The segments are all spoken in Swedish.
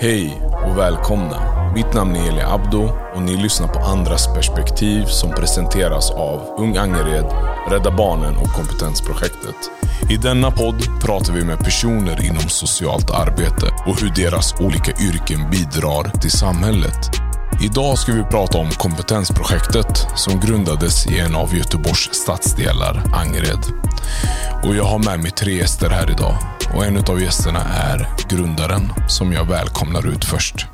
Hej och välkomna. Mitt namn är Eli Abdo och ni lyssnar på Andras perspektiv som presenteras av Ung Angered, Rädda Barnen och Kompetensprojektet. I denna podd pratar vi med personer inom socialt arbete och hur deras olika yrken bidrar till samhället. Idag ska vi prata om Kompetensprojektet som grundades i en av Göteborgs stadsdelar, Angered. Och jag har med mig tre gäster här idag. Och en av gästerna är grundaren som jag välkomnar ut först.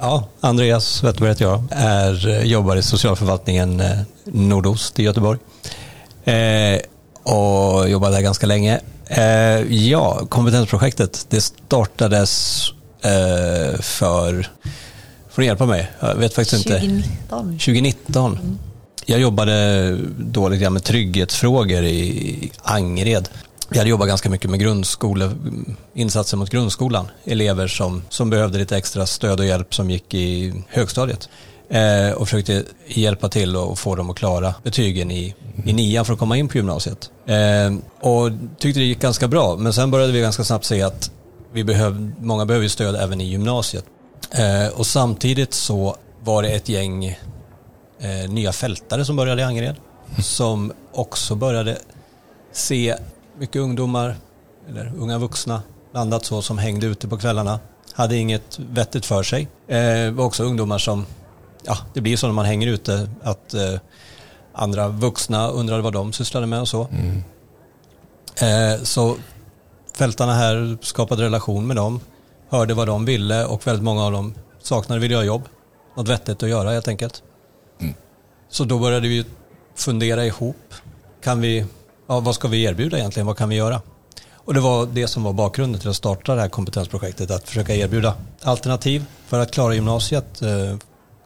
Ja, Andreas Wetterberg heter jag. Är, eh, jobbar i socialförvaltningen eh, Nordost i Göteborg. Eh, och jobbar där ganska länge. Eh, ja, kompetensprojektet det startades eh, för, får du hjälpa mig? Jag vet faktiskt 2019. inte. 2019. Mm. Jag jobbade då lite grann med trygghetsfrågor i Angered. Vi hade jobbat ganska mycket med grundskole, insatser mot grundskolan. Elever som, som behövde lite extra stöd och hjälp som gick i högstadiet. Eh, och försökte hjälpa till och få dem att klara betygen i, i nian för att komma in på gymnasiet. Eh, och tyckte det gick ganska bra. Men sen började vi ganska snabbt se att vi behöv, många behöver stöd även i gymnasiet. Eh, och samtidigt så var det ett gäng eh, nya fältare som började i Angered. Som också började se mycket ungdomar, eller unga vuxna, blandat så, som hängde ute på kvällarna. Hade inget vettigt för sig. Eh, var också ungdomar som, ja, det blir så när man hänger ute, att eh, andra vuxna undrade vad de sysslade med och så. Mm. Eh, så fältarna här skapade relation med dem, hörde vad de ville och väldigt många av dem saknade miljöjobb. Något vettigt att göra helt enkelt. Mm. Så då började vi fundera ihop. Kan vi ja, vad ska vi erbjuda egentligen? Vad kan vi göra? Och det var det som var bakgrunden till att starta det här kompetensprojektet, att försöka erbjuda alternativ för att klara gymnasiet, eh,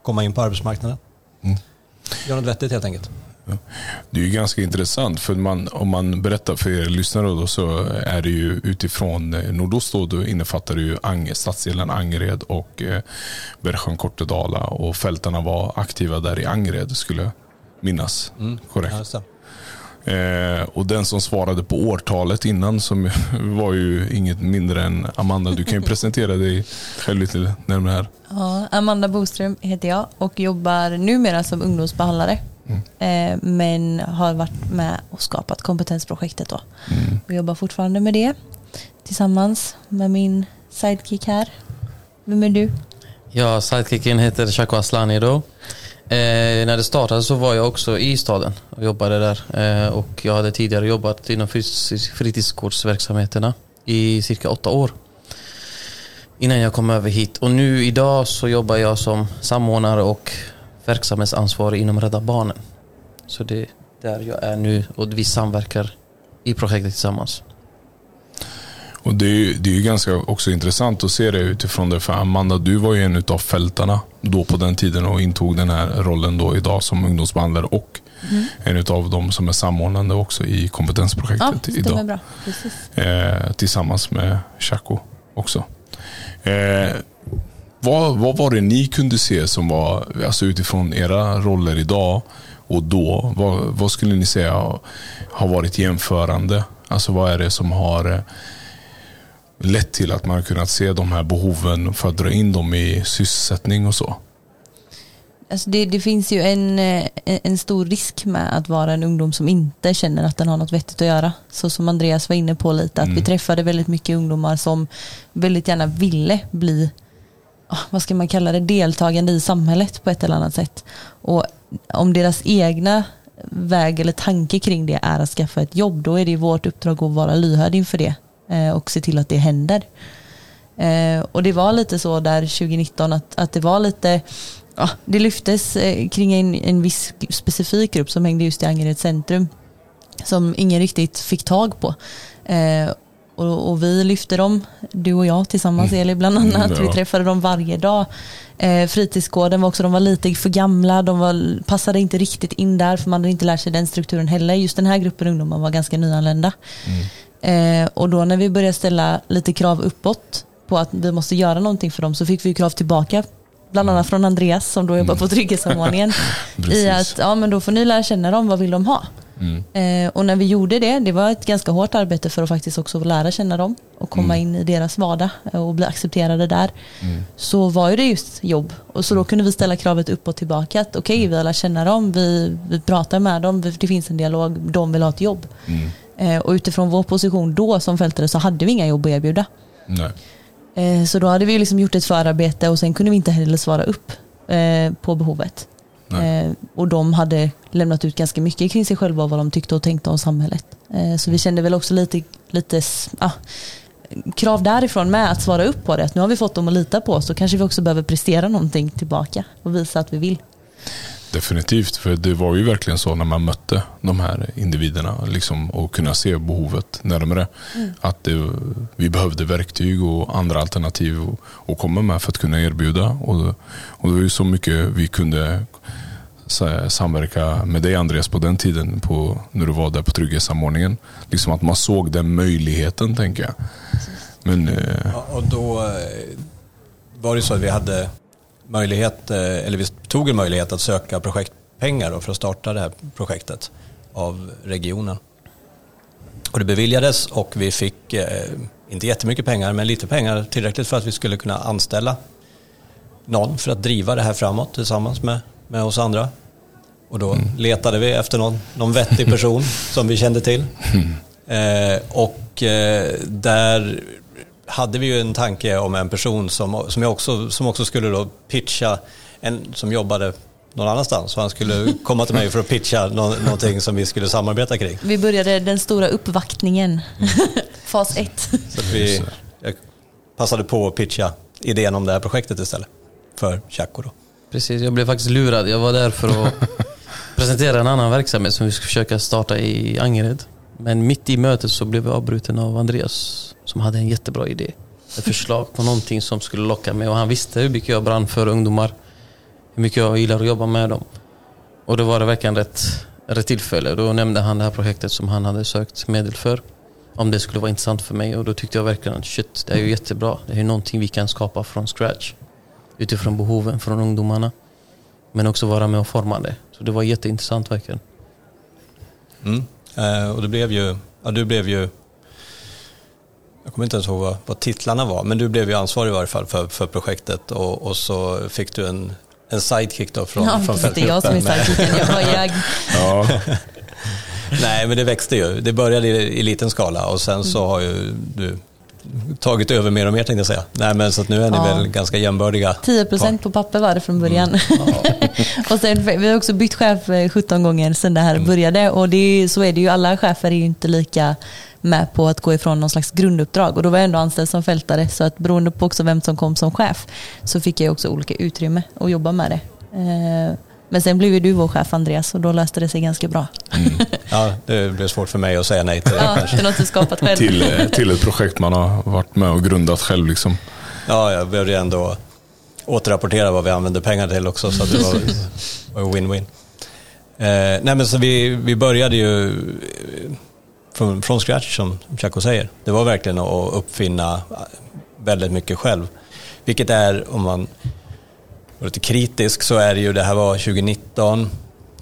komma in på arbetsmarknaden. Mm. Göra något vettigt helt enkelt. Det är ju ganska intressant, för man, om man berättar för er lyssnare då, så är det ju utifrån eh, nordost då, då innefattar det ju Ang, stadsdelen Angered och eh, Bergsjön Kortedala och fältarna var aktiva där i Angered skulle jag minnas. Mm. Korrekt. Ja, Eh, och den som svarade på årtalet innan som var ju inget mindre än Amanda. Du kan ju presentera dig själv lite närmare här. Ja, Amanda Boström heter jag och jobbar numera som ungdomsbehandlare. Mm. Eh, men har varit med och skapat kompetensprojektet då. Mm. Och jobbar fortfarande med det tillsammans med min sidekick här. Vem är du? Ja, sidekicken heter Shako Aslani då. Eh, när det startade så var jag också i staden och jobbade där. Eh, och jag hade tidigare jobbat inom fritidsgårdsverksamheterna i cirka åtta år. Innan jag kom över hit. Och nu idag så jobbar jag som samordnare och verksamhetsansvarig inom Rädda Barnen. Så det är där jag är nu och vi samverkar i projektet tillsammans. Och det är, det är ju ganska också intressant att se det utifrån det. För Amanda, du var ju en av fältarna då på den tiden och intog den här rollen då idag som ungdomsbehandlare och mm. en av dem som är samordnande också i kompetensprojektet ja, idag. Bra. Eh, tillsammans med Chaco också. Eh, vad, vad var det ni kunde se som var, alltså utifrån era roller idag och då, vad, vad skulle ni säga har varit jämförande? Alltså vad är det som har lett till att man har kunnat se de här behoven för att dra in dem i sysselsättning och så? Alltså det, det, finns ju en, eh, en stor risk med att vara en ungdom som inte känner att den har något vettigt att göra. Så som Andreas var inne på lite, att mm. vi träffade väldigt mycket ungdomar som väldigt gärna ville bli, vad ska man kalla det, deltagande i samhället på ett eller annat sätt. Och om deras egna väg eller tanke kring det är att skaffa ett jobb, då är det vårt uppdrag att vara lyhörd inför det eh, och se till att det händer. Eh, och det var lite så där 2019 att, att det var lite, ja, det lyftes eh, kring en, en viss specifik grupp som hängde just i Angereds centrum som ingen riktigt fick tag på. Och, och, vi lyfte dem, du och jag tillsammans mm. Eli bland annat. Mm, ja. Vi träffade dem varje dag. Eh, fritidsgården var också, de var lite för gamla, de var, passade inte riktigt in där för man hade inte lärt sig den strukturen heller. Just den här gruppen ungdomar var ganska nyanlända. Mm. Eh, och då när vi började ställa lite krav uppåt på att vi måste göra någonting för dem så fick vi krav tillbaka. Bland annat från Andreas som då jobbar på mm. trygghetssamordningen. I att ja, men då får ni lära känna dem, vad vill de ha? Eh, och när vi gjorde det, det var ett ganska hårt arbete för att faktiskt också lära känna dem och komma in i deras vardag eh, och bli accepterade där. Så var ju det just jobb. Och så då kunde vi ställa kravet upp och tillbaka att okej, vi har lärt känna dem, vi, vi pratar med dem, vi- det finns en dialog, de vill ha ett jobb. Eh, och utifrån vår position då som fältare så hade vi inga jobb att erbjuda. Eh, Så då hade vi liksom gjort ett förarbete och sen kunde vi inte heller svara upp eh, på behovet. Eh, Och de hade lämnat ut ganska mycket kring sig själva och vad de tyckte och tänkte om samhället. Eh, Så vi kände väl också lite, lite ah, krav därifrån med att svara upp på det. Att nu har vi fått dem att lita på oss, så kanske vi också behöver prestera någonting tillbaka och visa att vi vill. Definitivt, för det var ju verkligen så när man mötte de här individerna liksom, och kunna se behovet närmare. Att det, vi behövde verktyg och andra alternativ att- komma med för att kunna erbjuda. Och, och det var ju så mycket vi kunde samverka med dig Andreas på den tiden på, när du var där på trygghetssamordningen. Liksom att man såg den möjligheten tänker jag. Men eh, Ja, och då eh, var det så att vi hade möjlighet, eh, eller vi tog en möjlighet att söka projektpengar för att starta det här projektet av regionen. Och det beviljades och vi fick, inte jättemycket pengar, men lite pengar, tillräckligt för att vi skulle kunna anställa någon för att driva det här framåt tillsammans med, med oss andra. Och då letade vi efter någon, någon vettig person som vi kände till. Eh, och eh, där hade vi ju en tanke om en person som, som, jag också, som också skulle då pitcha, en som jobbade någon annanstans. Så han skulle komma till mig för att pitcha nå, någonting som vi skulle samarbeta kring. Vi började den stora uppvaktningen, fas ett. Så vi jag passade på att pitcha idén om det här projektet istället för Chaco då. Precis, jag blev faktiskt lurad. Jag var där för att presentera en annan verksamhet som vi ska försöka starta i Angered. Men mitt i mötet så blev jag avbruten av Andreas som hade en jättebra idé. Ett förslag på någonting som skulle locka mig och han visste hur mycket jag brann för ungdomar. Hur mycket jag gillar att jobba med dem. Och då var det verkligen rätt, rätt tillfälle. Då nämnde han det här projektet som han hade sökt medel för. Om det skulle vara intressant för mig och då tyckte jag verkligen att shit, det är ju jättebra. Det är ju någonting vi kan skapa från scratch. Utifrån behoven från ungdomarna. Men också vara med och forma det. Så det var jätteintressant verkligen. Mm. Eh, och det blev ju, ja, du blev ju, jag kommer inte ens ihåg vad, vad titlarna var, men du blev ju ansvarig i varje fall för, för projektet och, och så fick du en, en sidekick då från, Ja, från det är jag som är sidekicken, jag var jag. ja, Nej, men det växte ju. Det började i, i liten skala och sen så har ju du tagit över mer och mer tänkte jag säga. Nej, men så att nu är ni Ja. väl ganska jämbördiga. 10 procent på papper var det från början. och sen, vi har också bytt chef eh, 17 gånger sedan det här började. Och det är, så är det ju, alla chefer är ju inte lika med på att gå ifrån någon slags grunduppdrag. Och då var jag ändå anställd som fältare. Så att beroende på också vem som kom som chef så fick jag också olika utrymme att jobba med det. Men sen blev ju du vår chef Andreas och då löste det sig ganska bra. Ja, det blev svårt för mig att säga nej till det Ja, kanske. är något du skapat själv. till, eh, till ett projekt man har varit med och grundat själv. Liksom. Ja, jag behövde ju ändå återrapportera vad vi använde pengar till också så att det var var win-win. Eh, nej men så vi, vi började ju eh, från, från scratch som Chaco säger. Det var verkligen att uppfinna väldigt mycket själv. Vilket är, om man är lite kritisk, så är det ju, det här var 2019,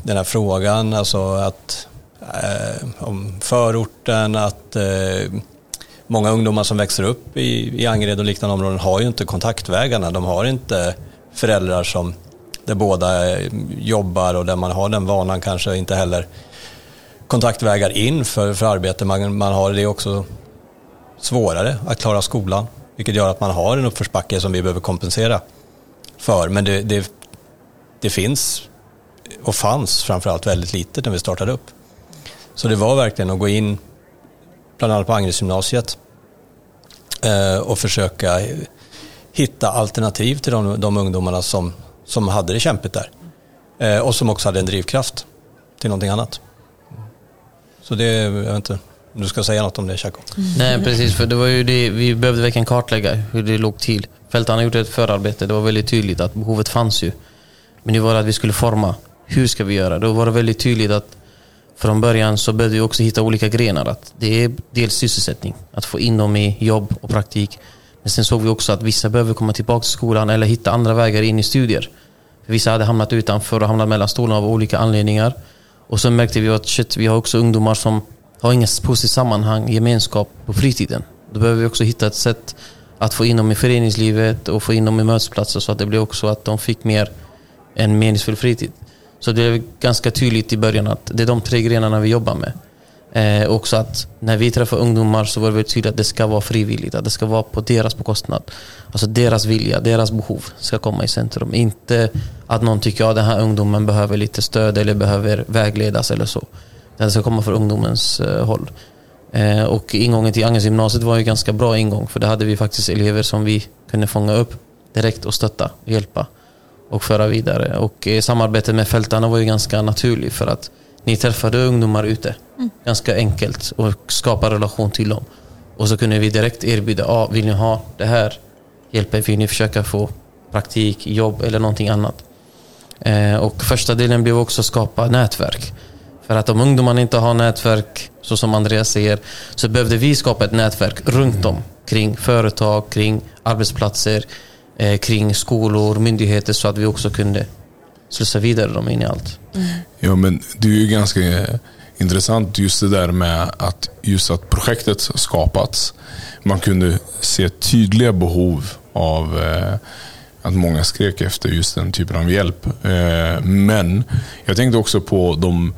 den här frågan, alltså att eh, om förorten, att eh, många ungdomar som växer upp i, i Angered och liknande områden har ju inte kontaktvägarna. De har inte föräldrar som där båda eh, jobbar och där man har den vanan kanske inte heller kontaktvägar in för, för arbete. Man, man har det också svårare att klara skolan. Vilket gör att man har en uppförsbacke som vi behöver kompensera för. Men det, det, det finns och fanns framförallt väldigt lite när vi startade upp. Så det var verkligen att gå in bland annat på Angeredsgymnasiet eh, och försöka hitta alternativ till de, de ungdomarna som, som hade det kämpigt där. Eh, och som också hade en drivkraft till någonting annat. Så det, jag vet inte, om du ska säga något om det Chaco? Mm. Nej, precis. För det var ju det, vi behövde verkligen kartlägga hur det låg till. Fältan har gjort ett förarbete. Det var väldigt tydligt att behovet fanns ju. Men nu var det att vi skulle forma. Hur ska vi göra? Då var det väldigt tydligt att från början så behövde vi också hitta olika grenar. Att det är dels sysselsättning, att få in dem i jobb och praktik. Men sen såg vi också att vissa behöver komma tillbaka till skolan eller hitta andra vägar in i studier. För vissa hade hamnat utanför och hamnat mellan stolarna av olika anledningar. Och så märkte vi att shit, vi har också ungdomar som har inget positivt sammanhang, gemenskap på fritiden. Då behöver vi också hitta ett sätt att få in dem i föreningslivet och få in dem i mötesplatser så att det blev också att de fick mer en meningsfull fritid. Så det är ganska tydligt i början att det är de tre grenarna vi jobbar med. Eh, också att när vi träffar ungdomar så var det väldigt tydligt att det ska vara frivilligt, att det ska vara på deras bekostnad. Alltså deras vilja, deras behov ska komma i centrum. Inte att någon tycker att ja, den här ungdomen behöver lite stöd eller behöver vägledas eller så. Det ska komma från ungdomens eh, håll. Eh, och ingången till Agnes var ju ganska bra ingång för där hade vi faktiskt elever som vi kunde fånga upp direkt och stötta, hjälpa och föra vidare. Och eh, samarbetet med fältarna var ju ganska naturligt för att ni träffade ungdomar ute. Mm. Ganska enkelt och skapa relation till dem. Och så kunde vi direkt erbjuda, ah, vill ni ha det här? Hjälper vill ni försöka få praktik, jobb eller någonting annat? Eh, och första delen blev också skapa nätverk. För att om ungdomarna inte har nätverk, så som Andreas säger, så behövde vi skapa ett nätverk runt om. Kring företag, kring arbetsplatser, eh, kring skolor, myndigheter så att vi också kunde slussa vidare dem in i allt. Mm. Ja, men det är ju ganska intressant just det där med att just att projektet skapats. Man kunde se tydliga behov av eh, att många skrek efter just den typen av hjälp. Eh, men jag tänkte också på de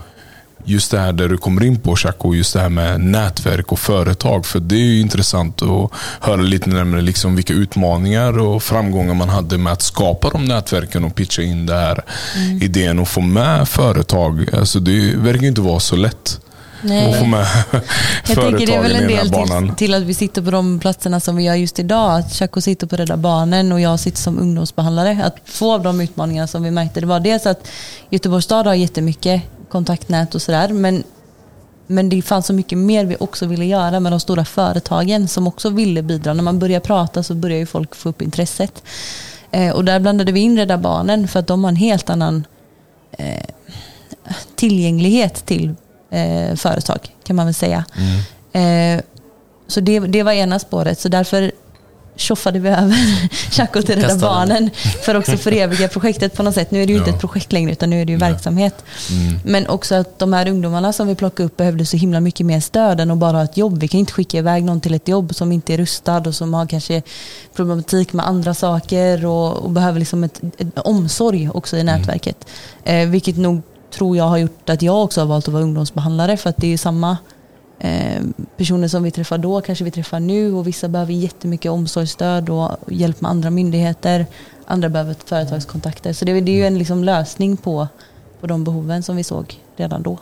just det här där du kommer in på Chaco, just det här med nätverk och företag. För det är ju intressant att höra lite närmare liksom vilka utmaningar och framgångar man hade med att skapa de nätverken och pitcha in den här mm. idén och få med företag. Alltså det verkar inte vara så lätt. Nej. Och få med Jag tänker det är väl en del till, till, att vi sitter på de platserna som vi gör just idag. Att Chaco sitter på Rädda Barnen och jag sitter som ungdomsbehandlare. Att två av de utmaningarna som vi märkte det var dels att Göteborgs stad har jättemycket kontaktnät och sådär. Men, men det fanns så mycket mer vi också ville göra med de stora företagen som också ville bidra. När man börjar prata så börjar ju folk få upp intresset. Eh, och där blandade vi in Rädda Barnen för att de har en helt annan eh, tillgänglighet till eh, företag kan man väl säga. Mm. Eh, så det, det var ena spåret. Så därför tjoffade vi över Chaco till Rädda Barnen för också föreviga projektet på något sätt. Nu är det ju ja. inte ett projekt längre utan nu är det ju verksamhet. Mm. Men också att de här ungdomarna som vi plockade upp behövde så himla mycket mer stöd än att bara ha ett jobb. Vi kan inte skicka iväg någon till ett jobb som inte är rustad och som har kanske problematik med andra saker och, och behöver liksom ett, ett, omsorg också i mm. nätverket. Eh, vilket nog tror jag har gjort att jag också har valt att vara ungdomsbehandlare för att det är ju samma Ehm, personer som vi träffar då kanske vi träffar nu och vissa behöver jättemycket omsorgsstöd och hjälp med andra myndigheter. Andra behöver företagskontakter. Så det, det är ju en liksom lösning på, på de behoven som vi såg redan då.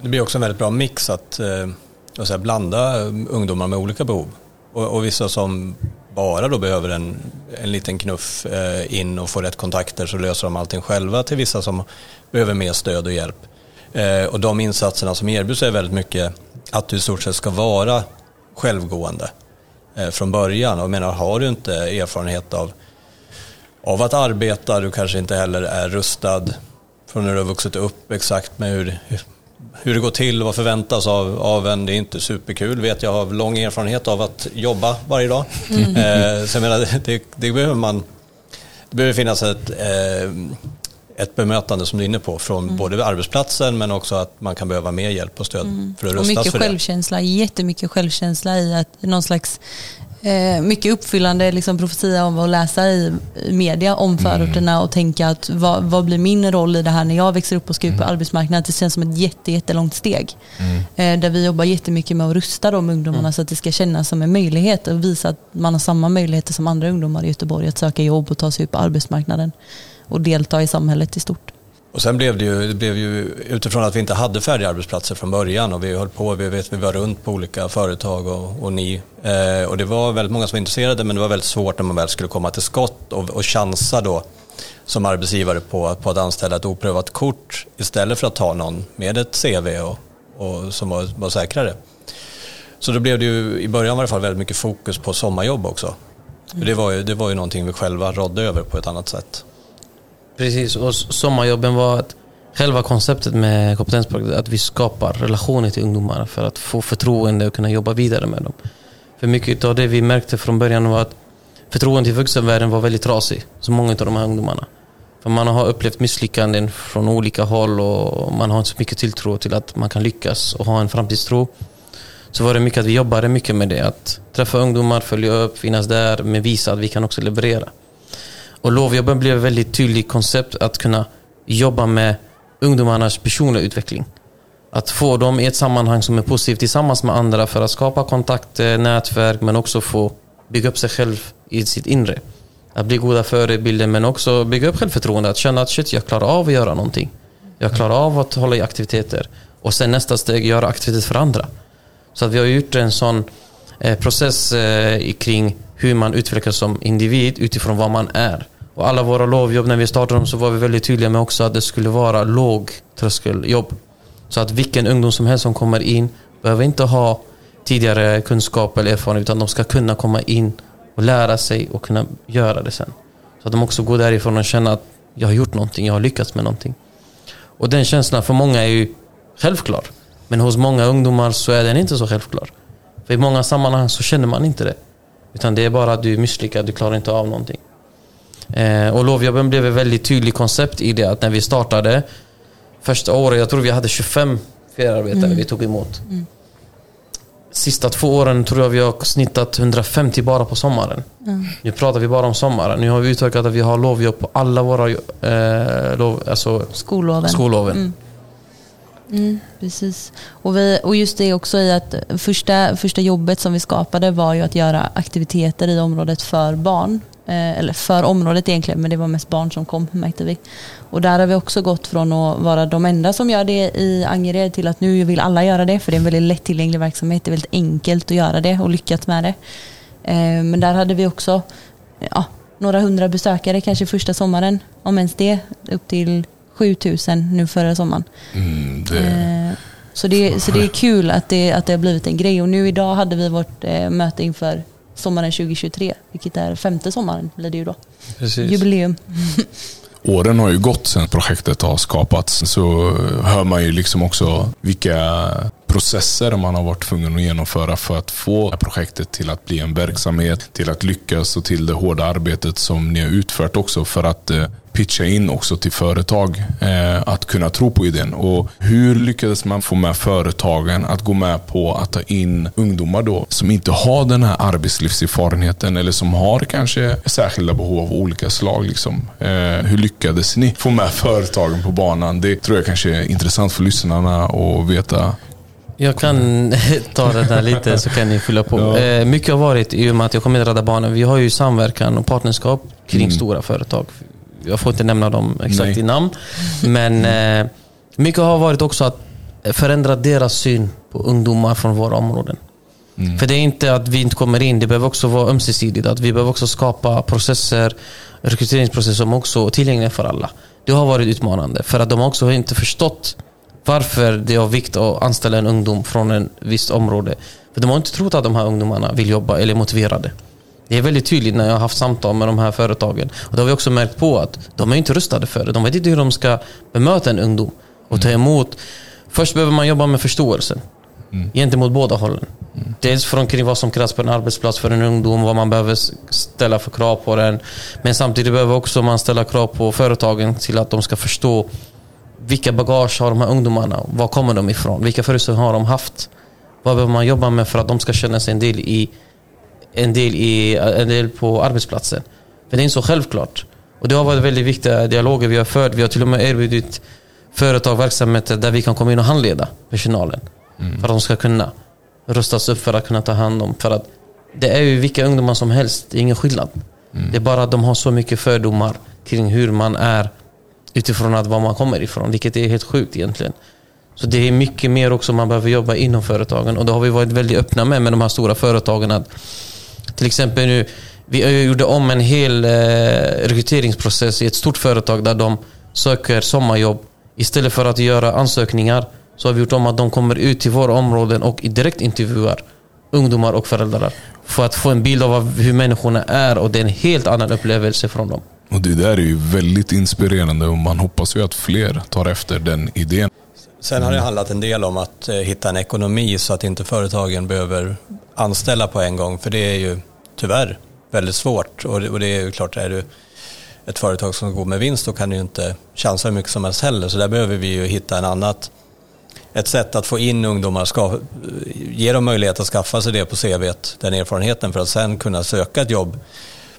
Det blir också en väldigt bra mix att, eh, säga, blanda eh, ungdomar med olika behov. Och, och, vissa som bara då behöver en, en liten knuff eh, in och få rätt kontakter så löser de allting själva till vissa som behöver mer stöd och hjälp. Eh, och de insatserna som erbjuds är väldigt mycket att du i stort sett ska vara självgående eh, från början. Och menar, har du inte erfarenhet av, av att arbeta, du kanske inte heller är rustad från när du har vuxit upp exakt med hur, hur det går till och vad förväntas av, av en. Det är inte superkul, vet jag har lång erfarenhet av att jobba varje dag. Mm. Eh, så jag menar, det, det, behöver man, det behöver finnas ett eh, ett bemötande som du är inne på från mm. både arbetsplatsen men också att man kan behöva mer hjälp och stöd mm. för att rustas och mycket för självkänsla, det. Jättemycket självkänsla i att någon slags eh, mycket uppfyllande liksom, profetia om att läsa i media om mm. förorterna och tänka att vad, vad, blir min roll i det här när jag växer upp och ska ut på mm. arbetsmarknaden? Det känns som ett jätte, jättelångt steg. Mm. Eh, där vi jobbar jättemycket med att rusta de ungdomarna mm. så att det ska kännas som en möjlighet och visa att man har samma möjligheter som andra ungdomar i Göteborg att söka jobb och ta sig ut på arbetsmarknaden och delta i samhället i stort. Och sen blev det ju, det blev ju utifrån att vi inte hade färdiga arbetsplatser från början och vi höll på, vi, vet, vi var runt på olika företag och, och ni. Eh, och det var väldigt många som var intresserade men det var väldigt svårt när man väl skulle komma till skott och, och chansa då som arbetsgivare på, på att anställa ett oprövat kort istället för att ta någon med ett CV och, och som var, var säkrare. Så då blev det ju i början i alla fall väldigt mycket fokus på sommarjobb också. Mm. Det, var ju, det var ju någonting vi själva rådde över på ett annat sätt. Precis, och sommarjobben var att själva konceptet med kompetensprojektet att vi skapar relationer till ungdomar för att få förtroende och kunna jobba vidare med dem. För mycket av det vi märkte från början var att förtroendet till vuxenvärlden var väldigt trasig, så många av de här ungdomarna. För man har upplevt misslyckanden från olika håll och man har inte så mycket tilltro till att man kan lyckas och ha en framtidstro. Så var det mycket att vi jobbade mycket med det. Att träffa ungdomar, följa upp, finnas där, men visa att vi kan också leverera. Och lovjobben blev ett väldigt tydligt koncept att kunna jobba med ungdomarnas personliga utveckling. Att få dem i ett sammanhang som är positivt tillsammans med andra för att skapa kontakter, eh, nätverk men också få bygga upp sig själv i sitt inre. Att bli goda förebilder men också bygga upp självförtroende. Att känna att shit, jag klarar av att göra någonting. Jag klarar av att hålla i aktiviteter. Och sen nästa steg, göra aktiviteter för andra. Så att vi har gjort en sån eh, process eh, kring hur man utvecklas som individ utifrån vad man är. Och alla våra lovjobb när vi startade dem så var vi väldigt tydliga med också att det skulle vara låg tröskeljobb. Så att vilken ungdom som helst som kommer in behöver inte ha tidigare kunskap eller erfarenhet utan de ska kunna komma in och lära sig och kunna göra det sen. Så att de också går därifrån och känner att jag har gjort någonting, jag har lyckats med någonting. Och den känslan för många är ju självklar. Men hos många ungdomar så är den inte så självklar. För i många sammanhang så känner man inte det. Utan det är bara att du är misslyckad, du klarar inte av någonting. Eh, och lovjobben blev ett väldigt tydligt koncept i det att när vi startade första året, jag tror vi hade 25 feriearbetare mm. vi tog emot. Mm. Sista två åren tror jag vi har snittat 150 bara på sommaren. Mm. Nu pratar vi bara om sommaren. Nu har vi utökat att vi har lovjobb på alla våra eh, lov, alltså skolloven. skolloven. Mm. Mm, precis. Och, vi, och just det också i att första, första jobbet som vi skapade var ju att göra aktiviteter i området för barn. Eh, eller för området egentligen, men det var mest barn som kom märkte vi. Och där har vi också gått från att vara de enda som gör det i Angered till att nu vill alla göra det, för det är en väldigt lättillgänglig verksamhet. Det är väldigt enkelt att göra det och lyckats med det. Eh, men där hade vi också ja, några hundra besökare kanske första sommaren, om ens det, upp till 7000 nu förra sommaren. Mm, det... Eh, så, det, så det är kul att det, att det har blivit en grej och nu idag hade vi vårt möte inför sommaren 2023, vilket är femte sommaren blir det ju då. Precis. Jubileum. Åren har ju gått sedan projektet har skapats. Så hör man ju liksom också vilka processer man har varit tvungen att genomföra för att få projektet till att bli en verksamhet, till att lyckas och till det hårda arbetet som ni har utfört också för att eh, pitcha in också till företag eh, att kunna tro på idén. Och hur lyckades man få med företagen att gå med på att ta in ungdomar då som inte har den här arbetslivserfarenheten eller som har kanske särskilda behov av olika slag. Liksom. Eh, hur lyckades ni få med företagen på banan? Det tror jag kanske är intressant för lyssnarna att veta. Jag kan ta det där lite så kan ni fylla på. Ja. Eh, mycket har varit i och med att jag kommer att Rädda Barnen. Vi har ju samverkan och partnerskap kring mm. stora företag jag får inte nämna dem exakt Nej. i namn. Men eh, mycket har varit också att förändra deras syn på ungdomar från våra områden. Mm. För det är inte att vi inte kommer in, det behöver också vara ömsesidigt. Att vi behöver också skapa processer, rekryteringsprocesser som också är tillgängliga för alla. Det har varit utmanande för att de också inte förstått varför det är av vikt att anställa en ungdom från ett visst område. För de har inte trott att de här ungdomarna vill jobba eller är motiverade. Det är väldigt tydligt när jag har haft samtal med de här företagen. Och det har vi också märkt på att de är inte rustade för det. De vet inte hur de ska bemöta en ungdom och ta emot. Först behöver man jobba med förståelsen. Mm. Gentemot båda hållen. Mm. Dels från kring vad som krävs på en arbetsplats för en ungdom, vad man behöver ställa för krav på den. Men samtidigt behöver också man ställa krav på företagen till att de ska förstå vilka bagage har de här ungdomarna? Var kommer de ifrån? Vilka förutsättningar har de haft? Vad behöver man jobba med för att de ska känna sig en del i en del, i, en del på arbetsplatsen. För det är inte så självklart. Och det har varit väldigt viktiga dialoger vi har fört. Vi har till och med erbjudit företag verksamheter där vi kan komma in och handleda personalen. Mm. För att de ska kunna rustas upp för att kunna ta hand om. För att det är ju vilka ungdomar som helst, det är ingen skillnad. Mm. Det är bara att de har så mycket fördomar kring hur man är utifrån att var man kommer ifrån, vilket är helt sjukt egentligen. Så det är mycket mer också man behöver jobba inom företagen och det har vi varit väldigt öppna med med de här stora företagen. att till exempel nu, vi gjorde om en hel eh, rekryteringsprocess i ett stort företag där de söker sommarjobb. Istället för att göra ansökningar så har vi gjort om att de kommer ut till våra områden och direkt intervjuar ungdomar och föräldrar. För att få en bild av hur människorna är och det är en helt annan upplevelse från dem. Och Det där är ju väldigt inspirerande och man hoppas ju att fler tar efter den idén. Sen har det handlat en del om att eh, hitta en ekonomi så att inte företagen behöver anställa på en gång. För det är ju tyvärr väldigt svårt. Och det, är ju klart, är du ett företag som går med vinst då kan du ju inte chansa hur mycket som helst heller. Så där behöver vi ju hitta en annat, ett sätt att få in ungdomar, ska, ge dem möjlighet att skaffa sig det på CV, den erfarenheten för att sen kunna söka ett jobb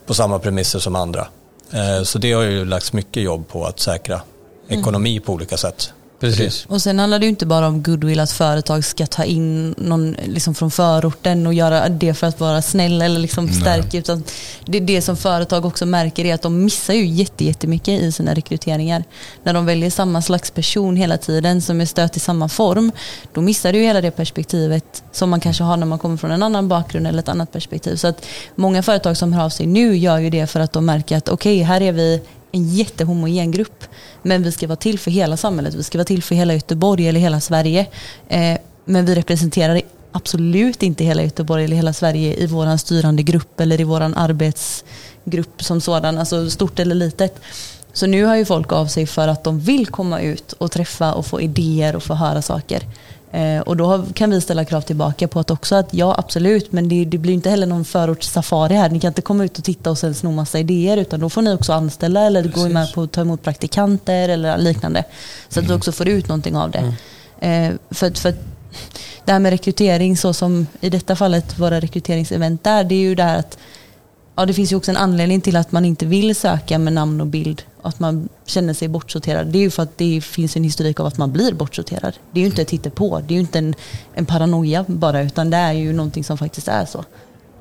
på samma premisser som andra. Eh, så det har ju lagts mycket jobb på att säkra ekonomi på olika sätt. Precis. Och sen handlar det ju inte bara om goodwill att företag ska ta in någon liksom från förorten och göra det för att vara snäll eller liksom stärka. Utan det, det som företag också märker är att de missar ju jätte, jättemycket i sina rekryteringar. När de väljer samma slags person hela tiden som är stöt i samma form. Då missar du ju hela det perspektivet som man kanske har när man kommer från en annan bakgrund eller ett annat perspektiv. Så att många företag som hör av sig nu gör ju det för att de märker att okej, okay, här är vi en jättehomogen grupp. Men vi ska vara till för hela samhället, vi ska vara till för hela Göteborg eller hela Sverige. Eh, men vi representerar absolut inte hela Göteborg eller hela Sverige i vår styrande grupp eller i vår arbetsgrupp som sådan, alltså stort eller litet. Så nu har ju folk av sig för att de vill komma ut och träffa och få idéer och få höra saker. Eh, och då kan vi ställa krav tillbaka på att också att ja absolut men det, det blir inte heller någon förortssafari här. Ni kan inte komma ut och titta och sen sno massa idéer utan då får ni också anställa eller Precis. gå med på att ta emot praktikanter eller liknande. Så att mm. också får ut någonting av det. Mm. Eh, för, för det här med rekrytering så som i detta fallet våra rekryteringsevent där det är ju det här att ja, det finns ju också en anledning till att man inte vill söka med namn och bild. Att man känner sig bortsorterad. Det är ju för att det finns en historik av att man blir bortsorterad. Det är ju inte ett hittepå. Det är ju inte en, en paranoia bara. Utan det är ju någonting som faktiskt är så.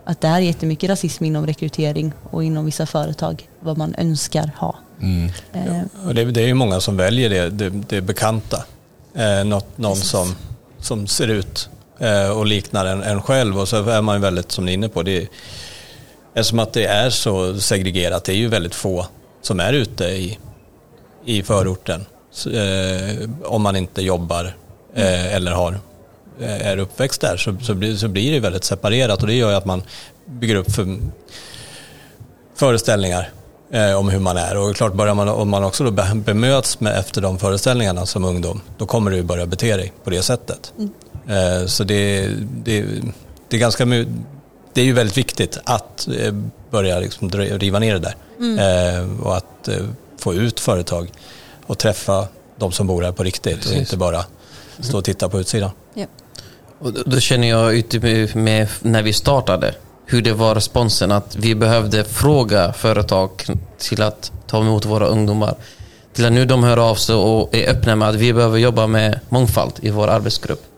Att det är jättemycket rasism inom rekrytering och inom vissa företag. Vad man önskar ha. Mm. Eh. Ja, det, det, är ju många som väljer det, det, det bekanta. Eh, något, någon som, som ser ut eh, och liknar en, en själv. Och så är man ju väldigt, som ni är inne på, det Eftersom att det är så segregerat, det är ju väldigt få som är ute i, i förorten. Eh, om man inte jobbar eh, eller har, eh, är uppväxt där så, så, blir, så blir det väldigt separerat och det gör ju att man bygger upp för, föreställningar eh, om hur man är. Och klart, börjar man, om man också då bemöts med, efter de föreställningarna som ungdom, då kommer du börja bete dig på det sättet. Mm. Eh, så det, det, det är ganska det är ju väldigt viktigt att eh, börja liksom riva ner det där. Mm. Eh, och att eh, få ut företag och träffa de som bor här på riktigt Precis. och inte bara stå och titta på utsidan. Ja. Och då känner jag ute med, när vi startade hur det var responsen att vi behövde fråga företag till att ta emot våra ungdomar. Till att nu de hör av sig och är öppna med att vi behöver jobba med mångfald i vår arbetsgrupp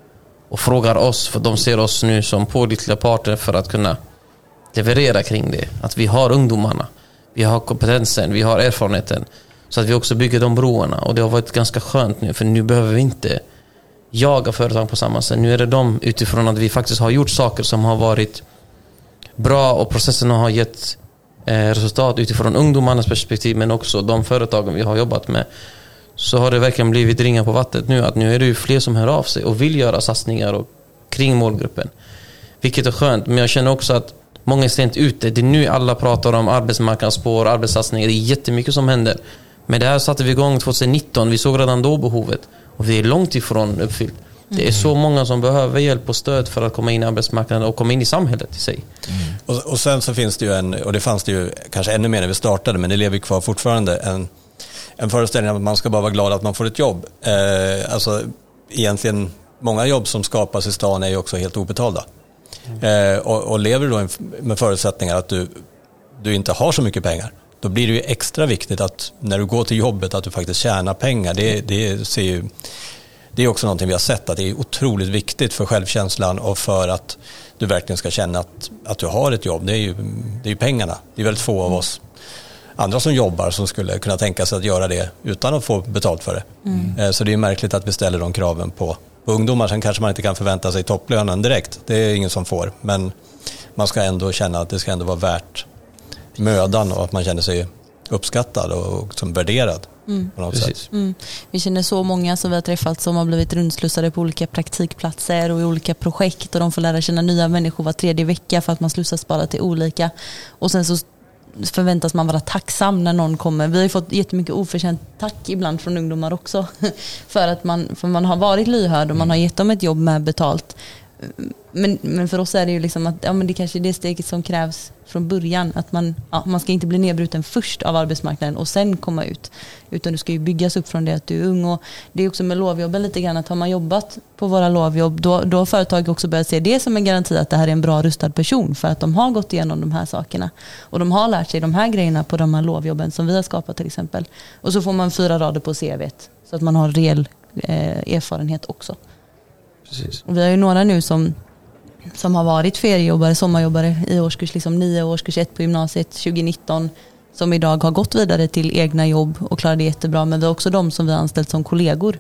och frågar oss, för de ser oss nu som pålitliga parter för att kunna leverera kring det. Att vi har ungdomarna, vi har kompetensen, vi har erfarenheten. Så att vi också bygger de broarna. Och det har varit ganska skönt nu, för nu behöver vi inte jaga företag på samma sätt. Nu är det de utifrån att vi faktiskt har gjort saker som har varit bra och processerna har gett eh, resultat utifrån ungdomarnas perspektiv men också de företagen vi har jobbat med så har det verkligen blivit ringa på vattnet nu. Att nu är det ju fler som hör av sig och vill göra satsningar och, kring målgruppen. Vilket är skönt, men jag känner också att många är sent ute. Det är nu alla pratar om arbetsmarknadsspår, arbetssatsningar. Det är jättemycket som händer. Men det här satte vi igång 2019. Vi såg redan då behovet. Och vi är långt ifrån uppfyllt. Det är så många som behöver hjälp och stöd för att komma in i arbetsmarknaden och komma in i samhället i sig. Mm. Och, och sen så finns det ju en, och det fanns det ju kanske ännu mer när vi startade, men det lever kvar fortfarande, en en föreställning om att man ska bara vara glad att man får ett jobb. Eh, alltså egentligen, många jobb som skapas i stan är ju också helt obetalda. Eh, och, och, lever du då med förutsättningar att du, du inte har så mycket pengar, då blir det ju extra viktigt att när du går till jobbet att du faktiskt tjänar pengar. Det, det, ser ju, det är också någonting vi har sett att det är otroligt viktigt för självkänslan och för att du verkligen ska känna att, att du har ett jobb. Det är ju, det är ju pengarna. Det är väldigt få av oss andra som jobbar som skulle kunna tänka sig att göra det utan att få betalt för det. Mm. Eh, så det är märkligt att vi ställer de kraven på, på ungdomar. Sen kanske man inte kan förvänta sig topplönen direkt. Det är ingen som får. Men man ska ändå känna att det ska ändå vara värt mödan och att man känner sig uppskattad och som värderad. Mm. På något sätt. Mm. Vi känner så många som vi har träffat som har blivit rundslussade på olika praktikplatser och i olika projekt och de får lära känna nya människor var tredje vecka för att man slussas bara till olika. Och sen så förväntas man vara tacksam när någon kommer. Vi har fått jättemycket oförtjänt tack ibland från ungdomar också. för att man, för man har varit lyhörd och man har gett dem ett jobb med betalt men, men för oss är det ju liksom att ja, men det kanske är det steget som krävs från början. Att man, ja, man ska inte bli nedbruten först av arbetsmarknaden och sen komma ut. Utan du ska ju byggas upp från det att du är ung. Och det är också med lovjobben lite grann att har man jobbat på våra lovjobb då, då har företag också börjat se det som en garanti att det här är en bra rustad person för att de har gått igenom de här sakerna. Och de har lärt sig de här grejerna på de här lovjobben som vi har skapat till exempel. Och så får man fyra rader på CVt så att man har reell eh, erfarenhet också. Precis. Och vi har ju några nu som, som har varit feriejobbare, sommarjobbare i årskurs liksom 9 och årskurs 1 på gymnasiet 2019 som idag har gått vidare till egna jobb och klarar det jättebra. Men vi har också de som vi har anställt som kollegor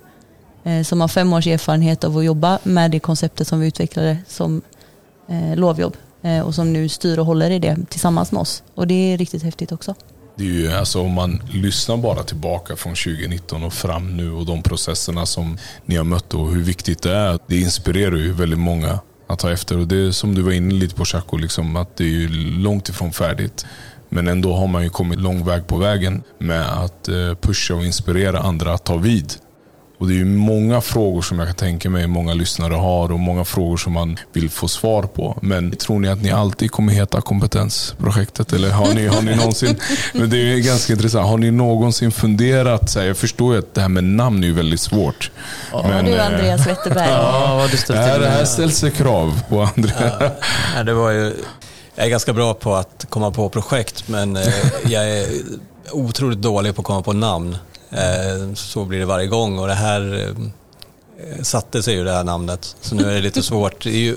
eh, som har fem års erfarenhet av att jobba med det konceptet som vi utvecklade som eh, lovjobb eh, och som nu styr och håller i det tillsammans med oss. Och det är riktigt häftigt också. Det är ju, alltså, om man lyssnar bara tillbaka från 2019 och fram nu och de processerna som ni har mött och hur viktigt det är. Det inspirerar ju väldigt många att ta efter. Och det är som du var inne lite på Chaco, liksom, att det är ju långt ifrån färdigt. Men ändå har man ju kommit lång väg på vägen med att eh, pusha och inspirera andra att ta vid. Och det är ju många frågor som jag kan tänka mig många lyssnare har och många frågor som man vill få svar på. Men tror ni att ni alltid kommer heta kompetensprojektet? Eller har ni, har ni någonsin, men det är ganska intressant, har ni någonsin funderat, så här, jag förstår ju att det här med namn är ju väldigt svårt. Ja, men, du eh, Andreas Wetterberg. Ja, vad du ställt här, här ställs det krav på andra. Ja, det var ju, jag är ganska bra på att komma på projekt men eh, jag är otroligt dålig på att komma på namn. Eh, Så blir det varje gång och det här eh, satte sig ju det här namnet. Så nu är det lite svårt. Det ju,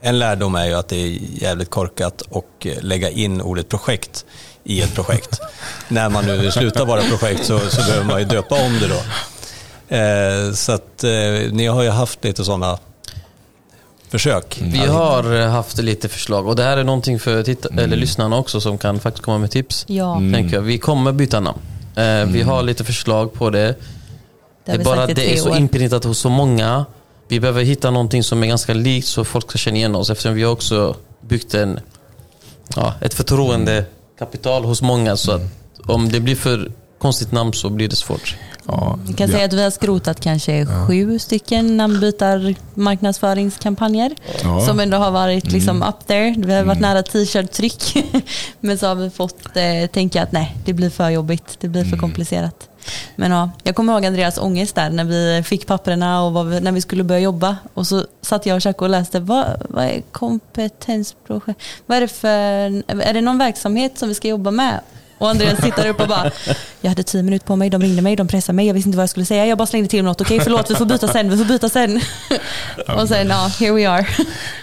en lärdom är ju att det är jävligt korkat och lägga in ordet projekt i ett projekt. När man nu slutar vara projekt så, så behöver man ju döpa om det då. Eh, Så att eh, ni har ju haft lite sådana försök. Vi har eh, haft lite förslag och det här är någonting för titta- eller lyssnarna också som kan faktiskt komma med tips. Ja, Tänker jag. Vi kommer byta namn. Eh, Vi har lite förslag på det. det Det är bara att det är så inprintat hos så många. Vi behöver hitta någonting som är ganska likt så folk ska känna igen oss eftersom vi har också byggt en, ja, ett förtroendekapital hos många. Så att om det blir för konstigt namn så blir det svårt. Ja, Jag kan ja. säga att vi har skrotat kanske sju stycken namnbytar marknadsföringskampanjer Ja. som ändå har varit liksom up there. Vi har varit nära t-shirt-tryck men så har vi fått eh, tänka att nej, det blir för jobbigt, det blir för komplicerat. Men ja, jag kommer ihåg Andreas ångest där när vi fick papperna och vi, när vi skulle börja jobba och så satt jag och Chaco och läste vad, vad är kompetensprojekt? Vad är det för, är det någon verksamhet som vi ska jobba med? Och Andreas tittar upp och bara, jag hade tio minuter på mig, de ringde mig, de pressade mig, jag visste inte vad jag skulle säga, jag bara slängde till något, okej förlåt vi får byta sen, vi får byta sen. och sen, ja, here we are.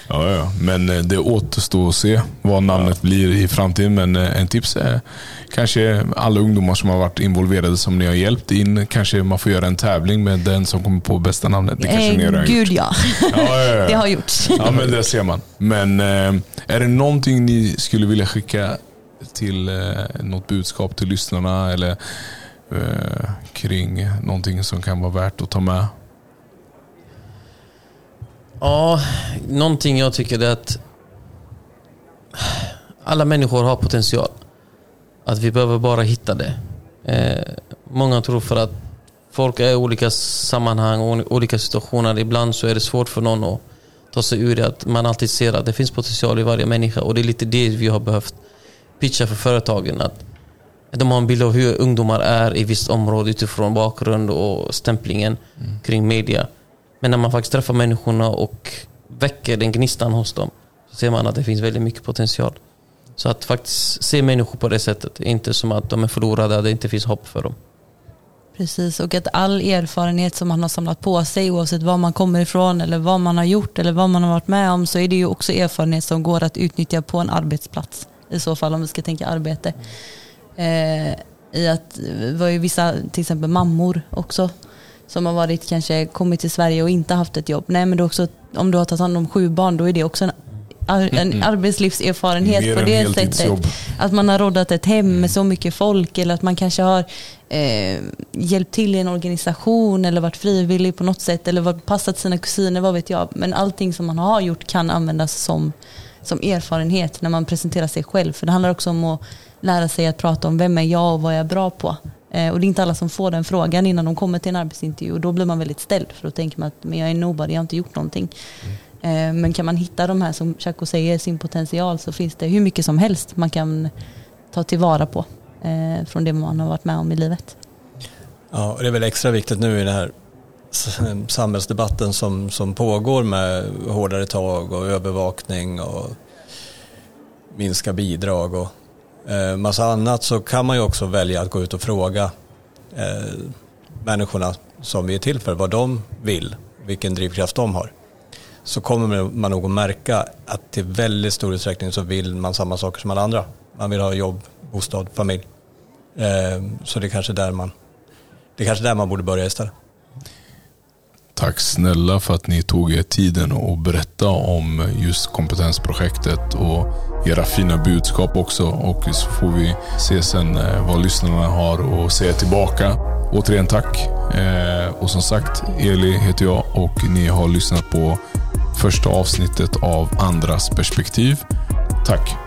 Ja, ja. Men eh, det återstår att se vad namnet blir i framtiden. Men eh, en tips är kanske alla ungdomar som har varit involverade som ni har hjälpt in. Kanske man får göra en tävling med den som kommer på bästa namnet. Det kanske ni redan Eh, har Gud gjort. ja, Ja, ja, ja. det har gjorts. Ja, men det ser man. Men eh, är det någonting ni skulle vilja skicka till eh, något budskap till lyssnarna eller eh, kring någonting som kan vara värt att ta med? Ja, någonting jag tycker är att alla människor har potential. Att vi behöver bara hitta det. Eh, många tror för att folk är i olika sammanhang och olika situationer. Ibland så är det svårt för någon att ta sig ur det. Att man alltid ser att det finns potential i varje människa. Och det är lite det vi har behövt pitcha för företagen. Att de har en bild av hur ungdomar är i visst område utifrån bakgrund och stämplingen kring media. Men när man faktiskt träffar människorna och väcker den gnistan hos dem så ser man att det finns väldigt mycket potential. Så att faktiskt se människor på det sättet, inte som att de är förlorade, att det inte finns hopp för dem. Precis, och att all erfarenhet som man har samlat på sig oavsett var man kommer ifrån eller vad man har gjort eller vad man har varit med om så är det ju också erfarenhet som går att utnyttja på en arbetsplats. I så fall om vi ska tänka arbete. Eh, I att det var ju vissa, till exempel mammor också, som har varit kanske kommit till Sverige och inte haft ett jobb. Nej men är också, om du har tagit hand om sju barn då är det också en, ar, en arbetslivserfarenhet Mer på det sättet. Att man har roddat ett hem med så mycket folk eller att man kanske har eh, hjälpt till i en organisation eller varit frivillig på något sätt eller varit, passat sina kusiner, vad vet jag. Men allting som man har gjort kan användas som, som erfarenhet när man presenterar sig själv. För det handlar också om att lära sig att prata om vem är jag och vad jag är bra på. Eh, och det är inte alla som får den frågan innan de kommer till en arbetsintervju och då blir man väldigt ställd för då tänker man att men jag är nobody, jag har inte gjort någonting. Eh, Men kan man hitta de här som Chaco säger, sin potential så finns det hur mycket som helst man kan ta tillvara på eh, från det man har varit med om i livet. Ja, och det är väl extra viktigt nu i den här samhällsdebatten som, som pågår med hårdare tag och övervakning och minska bidrag och eh, massa annat så kan man ju också välja att gå ut och fråga eh, människorna som vi är till för vad de vill, vilken drivkraft de har. Så kommer man nog att märka att till väldigt stor utsträckning så vill man samma saker som alla andra. Man vill ha jobb, bostad, familj. Eh, så det är kanske där man det är kanske där man borde börja istället. Tack snälla för att ni tog er tiden och berätta om just kompetensprojektet och era fina budskap också. Och så får vi se sen eh, vad lyssnarna har att säga tillbaka. Återigen tack. Eh, och som sagt, Eli heter jag och ni har lyssnat på första avsnittet av Andras perspektiv. Tack.